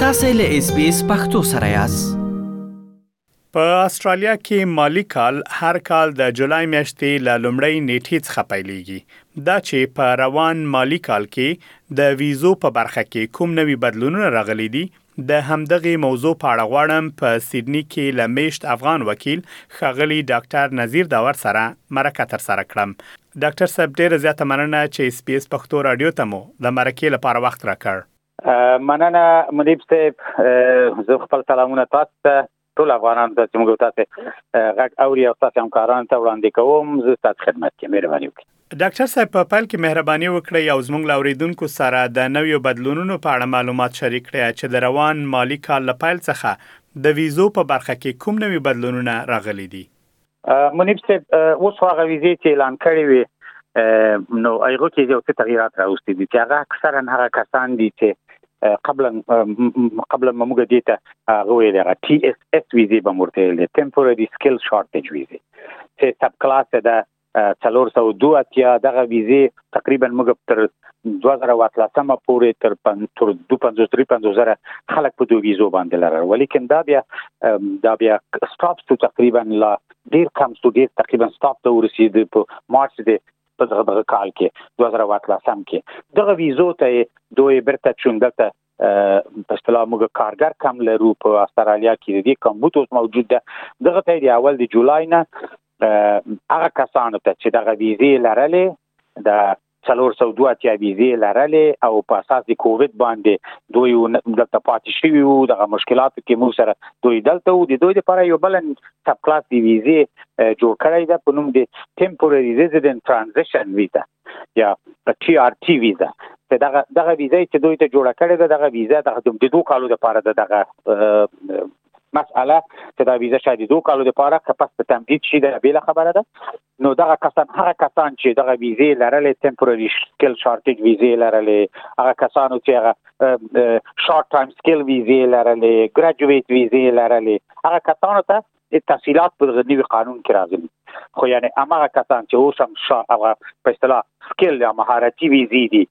تاسو له اس بي اس پختو سره یاست په استرالیا کې مالی کال هر کال د جولای میاشتې له لومړۍ نیټې څخه پیلېږي دا چې په روان مالی کال کې د ویزو په برخه کې کوم نوي بدلونونه راغلي دي د همدغې موضوع په اړه غواړم په سیډني کې له میشت افغان وکیل ښاغلي ډاکټر نذیر داور سره مرکه ترسره کړم. ډاکټر صاحب ډېره زیاته مننه چې ایس بي ایس پښتو راډیو ته مو د مرکې لپاره وخت راکړ. مننه منیب صاحب، زه خپل سلامونه تاسو ته ټول افغانان ته چې موږ تاسو غږ اوري او تاسو همکاران ته وړاندې کوم زه تاسو خدمت کې مهرباني وکړئ ډاکټر صاحب په پیل کې مهرباني وکړئ او زموږ لاوریدونکو سره د نویو بدلونونو په اړه معلومات شریک کړئ چې د روان مالی کال له پیل څخه د ویزو په برخه کې کوم نوي بدلونونه راغلي دي منیب صاحب اوس هغه ویزې چې اعلان کړې وي نو هغه کې یو څه تغیرات راوستي دي چې هغه اکثرا هغه کسان دي چې قبلا قبلا موږ دې ته هغه ویل هغه ټي اس اس ویزې به مرته ویل ټمپورري سکل شارټیج ویزې چې سب کلاس ده 302 اتیا دغه ویزې تقریبا موږ تر 2013 مه پورې تر تر 250 زره خلک په دوه ویزو باندې لرل ولیکن دا بیا دا بیا سټاپ ته تقریبا لا ډیر کم څو ډیر تقریبا سټاپ ته ورسید په مارچ د په دغه کال کې 2013 کې دغه ویزو ته دوی برته چوندته په اصطلاح موږ کارګر کم لرو په استرالیا کې د کمبوت اوس موجود ده دغه ته دی اول د جولای نه هغه کسانو ته چې دغه ویزې لرلې د څلور سو دوه اتیا ویزې لرلې او په اساس د کووید باندې دوی دلته پاتې شوي وو دغه مشکلاتو کې موږ سره دوی دلته وو د دوی لپاره یو بل سب کلاس دی ویزې جوړ کړی ده په نوم د ټمپورري ریزیدنت ترانزیشن ویزا یا په ټي آر ټي ویزا ته دغه دغه ویزه چې دوی ته جوړه کړې ده دغه ویزه د دوه کالو لپاره ده دغه مسأله چې دا ویزه شاید دوه کالو لپاره که پس په تمدید شي دا بیل خبره ده نو دغه کسان هغه کسان چې دغه ویزه لرلې ټمپورري سکل شارټیج ویزه لرلې هغه کسانو چې هغه شارټ ټایم سکل ویزه لرلې ګریجویټ ویزه لرلې هغه کسانو ته تفصيلات په غني قانون کې راغلي خو یعنی هغه کسان چې اوس هم هغه په اصطلاح سکل یا مهارتي ویزې دي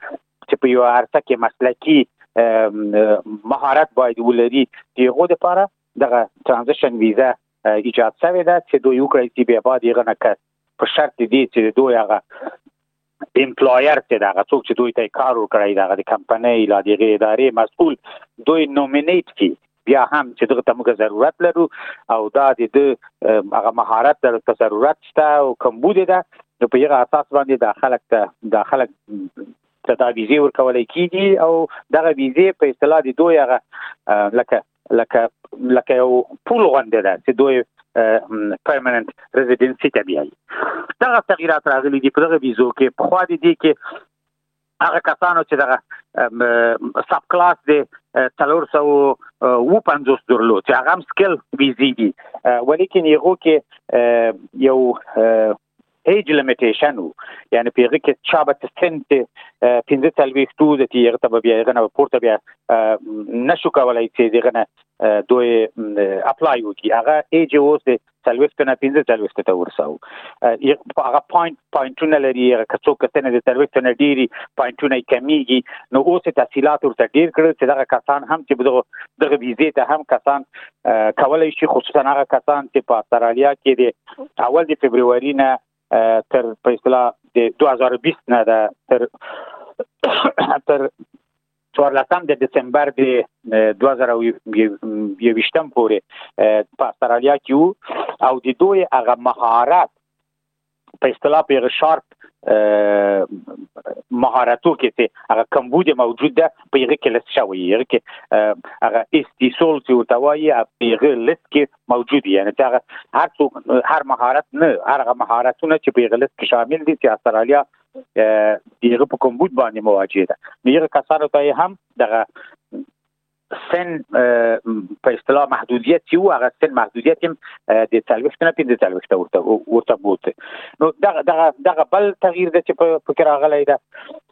چې په یو عرصه کې مسلکي مهارت باید ولري د هغو لپاره دغه ترانزیشن ویزه ایجاد شوې ده چې دوی وکړي چې بیا باید یې غنه کړ په شرط دي چې دوی هغه امپلایر ته دا څوک چې دوی ته کار ورکړی دا د کمپنۍ لا دغه ادارې مسؤل دوی نومینیټ کی بیا هم چې دغه ته موږ ضرورت لرو او دا د هغه مهارت لرو ته ضرورت شته او کم بوده ده نو په یغه اساس باندې د خلک ته د خلک ته دا ویزه ورکول کیږي او دغه ویزه په اصطلاح د دوی هغه لکه لکه لکه یو پول غونډه ده چې دوی پرمننت ريزيدنسي ته بیایي دغه تغیرات راغلي دي په دغه ویزو کې په خو دې کې هغه کسانو چې دغه سب کلاس دی څلور سو و پنځوس درلو چې هغه هم سکل ویزی دي ولیکن یغو کې یو ایج لیمیټیشن وو یعنی پیغه کې چا به سن ته پنځه تلويخ تو د تیغه ته بیا غنه پورته بیا نشو کولای چې دغه دوی اپلای وکي هغه ایج اوس څلويخت نه پنځه څلويخت ته ورساو یو هغه پوینټ پوینټونه لري هغه کڅو کتنه د څلويخت نه ډيري پوینټونه کمیږي نو اوس تحصیلات ورته ډیر کړل چې دغه کسان هم چې دغه دغه ویزه ته هم کسان کولای شي خصوصا هغه کسان چې په استرالیا کې دي اول د فبرवरी نه تر په اصطلاح د 2020 نه تر تر څوارلسم د دسمبر د دوه زره او یوویشتم پورې په استرالیا کې وو او د دوی هغه مهارت په اصطلاح په هغه شارپ مهارتو کې چې هغه کمبود موجود ده په هغه کې لست شوی هغه کې هغه استیسول چې ورته وایي په هغه لست کې موجود دی یعنی هغه هر څوک هر مهارت نه هر هغه مهارتونه چې په هغه لست کې شامل دي چې استرالیا دیغه په کوم بود باندې مواجه ده دیغه کسانو ته هم دغه سن په اصطلاح محدودیت چې و هغه سن محدودیت هم د تلويخت نه پیند تلويخت ورته ورته بوته نو دغه دغه دغه بل تغییر د چې په فکر راغلی دا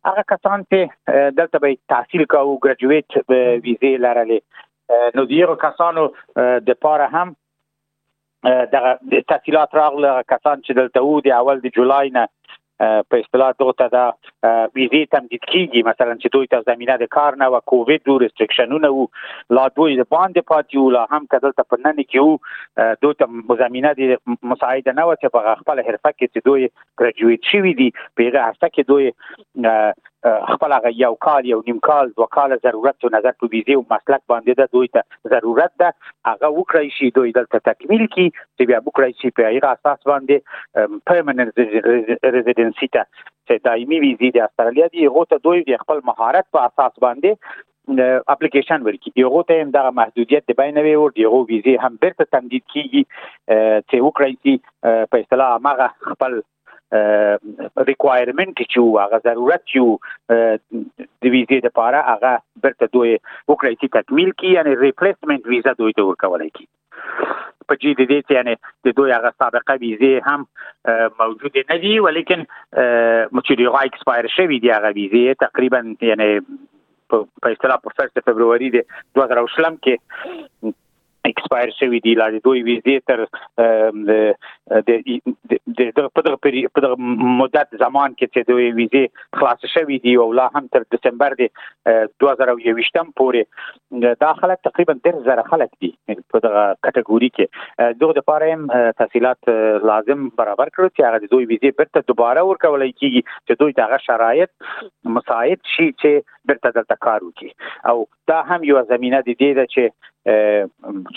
هغه کسان چې دلته به تحصیل کاوه ګریجویټ ویزه لرلې نو دیغه کسانو د پاره هم دغه تحصیلات راغله هغه کسان چې دلته وو د اول د جولای نه په اصطلاح دوی ته دا ویزې تمدید کیږي مثلا چې دوی ته زمينه د کار نه و کووید دوی ریستریکشنونه وو لا دوی د باندې پاتې وو لا هم کدل ته پنن کیو دوی ته زمينه د مساعده نه و چې په خپل حرفه کې چې دوی ګریجویټ شوی دي پیغه هفته کې دوی خپل هغه یو کال یو نیم کال دوه کال ضرورت او نظر په ویزه او مسلک باندې ده دوی ته ضرورت ده هغه وکړای شي دوی دلته تکمیل کی چې بیا وکړای شي په هغه اساس باندې پرمننت ریزیدنسي ته چې دایمي ویزه د استرالیا دی هغه ته دوی د خپل مهارت په اساس باندې اپلیکیشن ورکی یو ته هم دغه محدودیت د بینوي او یو ویزه هم بیرته تمدید کیږي چې وکړای شي په اصطلاح هغه خپل ریکوایرمنت چې هغه ضرورت یو د ویزې لپاره هغه برته دوی وکړي چې تکمیل کی یعنی ریپلیسمنت ویزه دوی ته ورکولای کی په جې د دې چې یعنی د دوی هغه سابقه ویزه هم موجود نه دی ولیکن چې دی هغه ایکسپایر شوی دی هغه ویزه تقریبا یعنی په اصطلاح په 1 فبرवरी د 2020 کې ایکسپایر شوی دی لا د دوی ویزې تر د د په دغه پری په دغه مدت زمان کې چې دوی ویزې خلاص شوی دی او لا هم تر دسمبر د 2020 پورې دا خلک تقریبا 10000 خلک دي په دغه کټګوري کې دغه د پاره هم تحصیلات لازم برابر کړو چې هغه د دوی ویزې برته دوباره ورکول کیږي چې دوی دغه شرایط مساعد شي چې برته دلته کار وکړي او دا هم یو زمينه د دې ده چې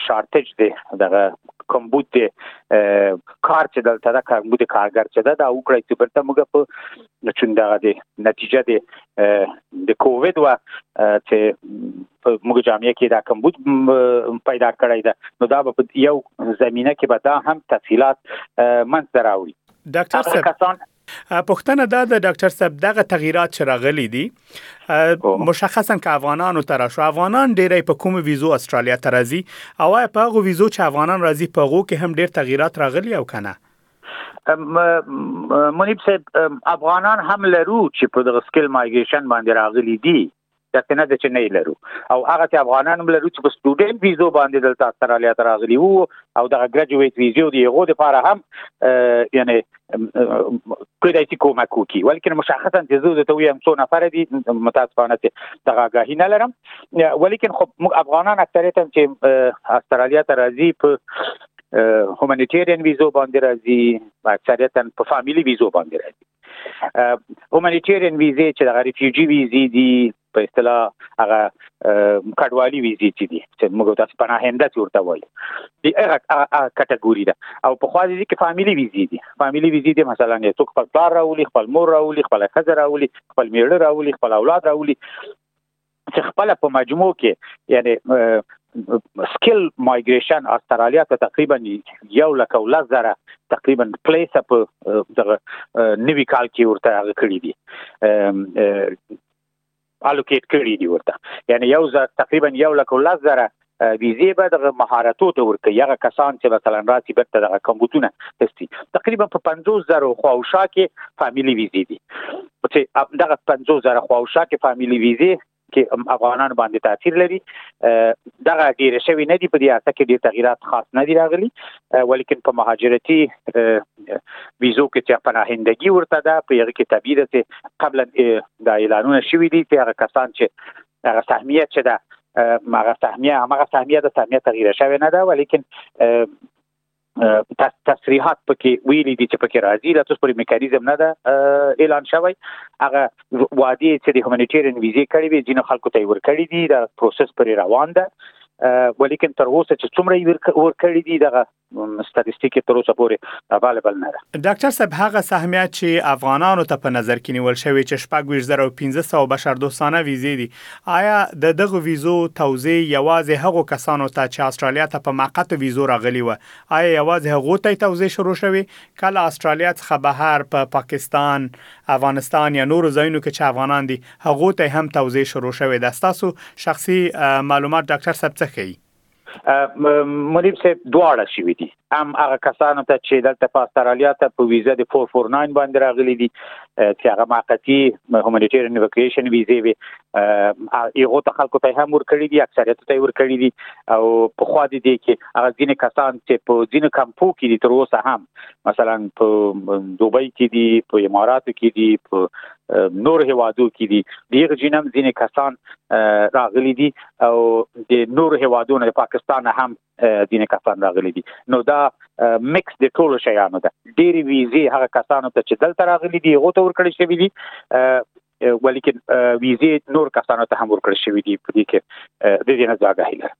شارتج دی دغه کمبود دی کار چې دلته دا کمبود کارګر چې دا دا وکړی چې برته موږ په چون دغه دی نتیجه دی د کووید و چې موږ جامعه کې دا کمبود پیدا کړی دا نو دا په یو زمينه کې به دا هم تفصيلات منځ دراوړي ډاکټر صاحب پوښتنه دا ده ډاکټر صاحب دغه تغییرات چې راغلي دي مشخصا که افغانانو ته راشو افغانان ډیری په کوم ویزو استرالیا ته راځي او آیا په هغه ویزو چې افغانان راځي په هغه کې هم ډیر تغییرات راغلي او کنه منیب صاحب افغانان هم لرو چې په دغه سکل مایګریشن باندې راغلي دي داسې نه ده چې نه یې لرو او هغسې افغانان هم لرو چې په سټوډنټ ویزو باندې دلته استرالیا ته راغلي وو او دغه ګریجویټ ویزې د هغو لپاره هم یعنی کېدای شي کومک وکړي ولیکن مشخصا چې زه درته وایم څو نفر دي متاسفانه چې دغه آګاهي نه لرم ولیکن خو موږ افغانان اکثریت هم چې استرالیا ته راځي په هومانیټیرین ویزو باندې راځي اکثریت په فامیلی ویزو باندې راځي هومانیټیرین ویزه چې د ریفیوجی ویزه دي په اصطلاح هغه کډوالي ویزه چې دي چې موږ تاسو پناهنده ورته وایو دی هغه کټګوري ده او په خوا دي کې فاميلي ویزه دي فاميلي ویزه دي مثلا یو څوک خپل پلار راولي خپل مور راولي خپل خزر راولي خپل میړه راولي خپل اولاد راولي چې خپل په مجموع کې یعنی سکل مایګریشن استرالیا ته تقریبا یو لک او لس زره تقریبا پلیس په دغه نوي کال کې ورته هغه کړی دي الوکیټ کړی دي ورته یعنی یو زر تقریبا یو لک او لس زره ویزې به دغه مهارتو ته ورکړي هغه کسان چې مثلا راسي بیرته دغه کمبودونه تستی تقریبا په 50 زره خواوشا کې فامیلی ویزې دي چې دغه 50 زره خواوشا کې فامیلی ویزې کې افغانان باندې تاثیر لري دغه ډیر شوی نه دی په دې اړه کې ډیر تغیرات خاص نه دی راغلي ولیکن په مهاجرتي ویزو کې چې پناهندګي ورته ده په یغه کې تبعید ته قبل د اعلانونه شوې دي چې هغه کسان چې هغه سهمیه چې ده هغه سهمیه هغه سهمیه د سهمیه تغییر شوی نه ده ولیکن تصریحات پکې ویلي دي چې پکې راځي لا تاسو پرې میکانیزم نه ده اعلان شوی هغه وادي چې د هیومانیټیرین ویزه کړې وي ځینو خلکو ته ور کړې دي دا پروسس پرې روان ده ولیکن تر اوسه چې څومره ور کړې دي دا ستاتستیکې تر اوسه پورې اویلیبل نه ده. ډاکټر صاحب هغه سهمیه چی افغانانو ته په نظر کی نیول شوی چی شپږ ویشت زره او پنځه سوه بشردوستانه ویزې دي ایا د دغو ویزو توزیع یوازې هغو کسانو ته چی اسټرالیا ته په معقتو ویزو راغلي وه ایا یوازې هغو ته توزیع شروع شوې که له اسټرالیا څخه بهر په پاکستان افغانستان یا نورو ځایونو کې چی افغانان دي هغو ته هم توزیع شروع شوې ده ستاسو شخصي معلومات ډاکټر صاحب څه ښیي؟ منیب صاحب دواړه شوي دي هم هغه کسانو ته چې دلته په استرالیا ته په ویزه د 449 باندې راغلي دي چې هغه موقتی هومانیټیرین ایوکیشن ویزه وي یو ته خلکو ته هم ورکړي دي اکثریت ته ورکړي دي او په خوا دي دي کې هغه ځینې کسان چې په ځینو کمپو کې دي تر اوسه هم مثلا په دوبۍ کې دي په اماراتو کې دي په نور هوادو کې دي ډیر جنم ځینې کسان راغلي دي او د نور هوادو نه پاکستان هم ځینې کسان راغلي دي نو دا مکس د ټولو شیانو ده ډیر ویزه هغه کسانو ته چې دلته راغلي دي هغه ته ورکړل شوی دي ولیکن ویزه نور کسانو ته هم ورکړل شوی دي په دې کې د دې نه ځاګه هیله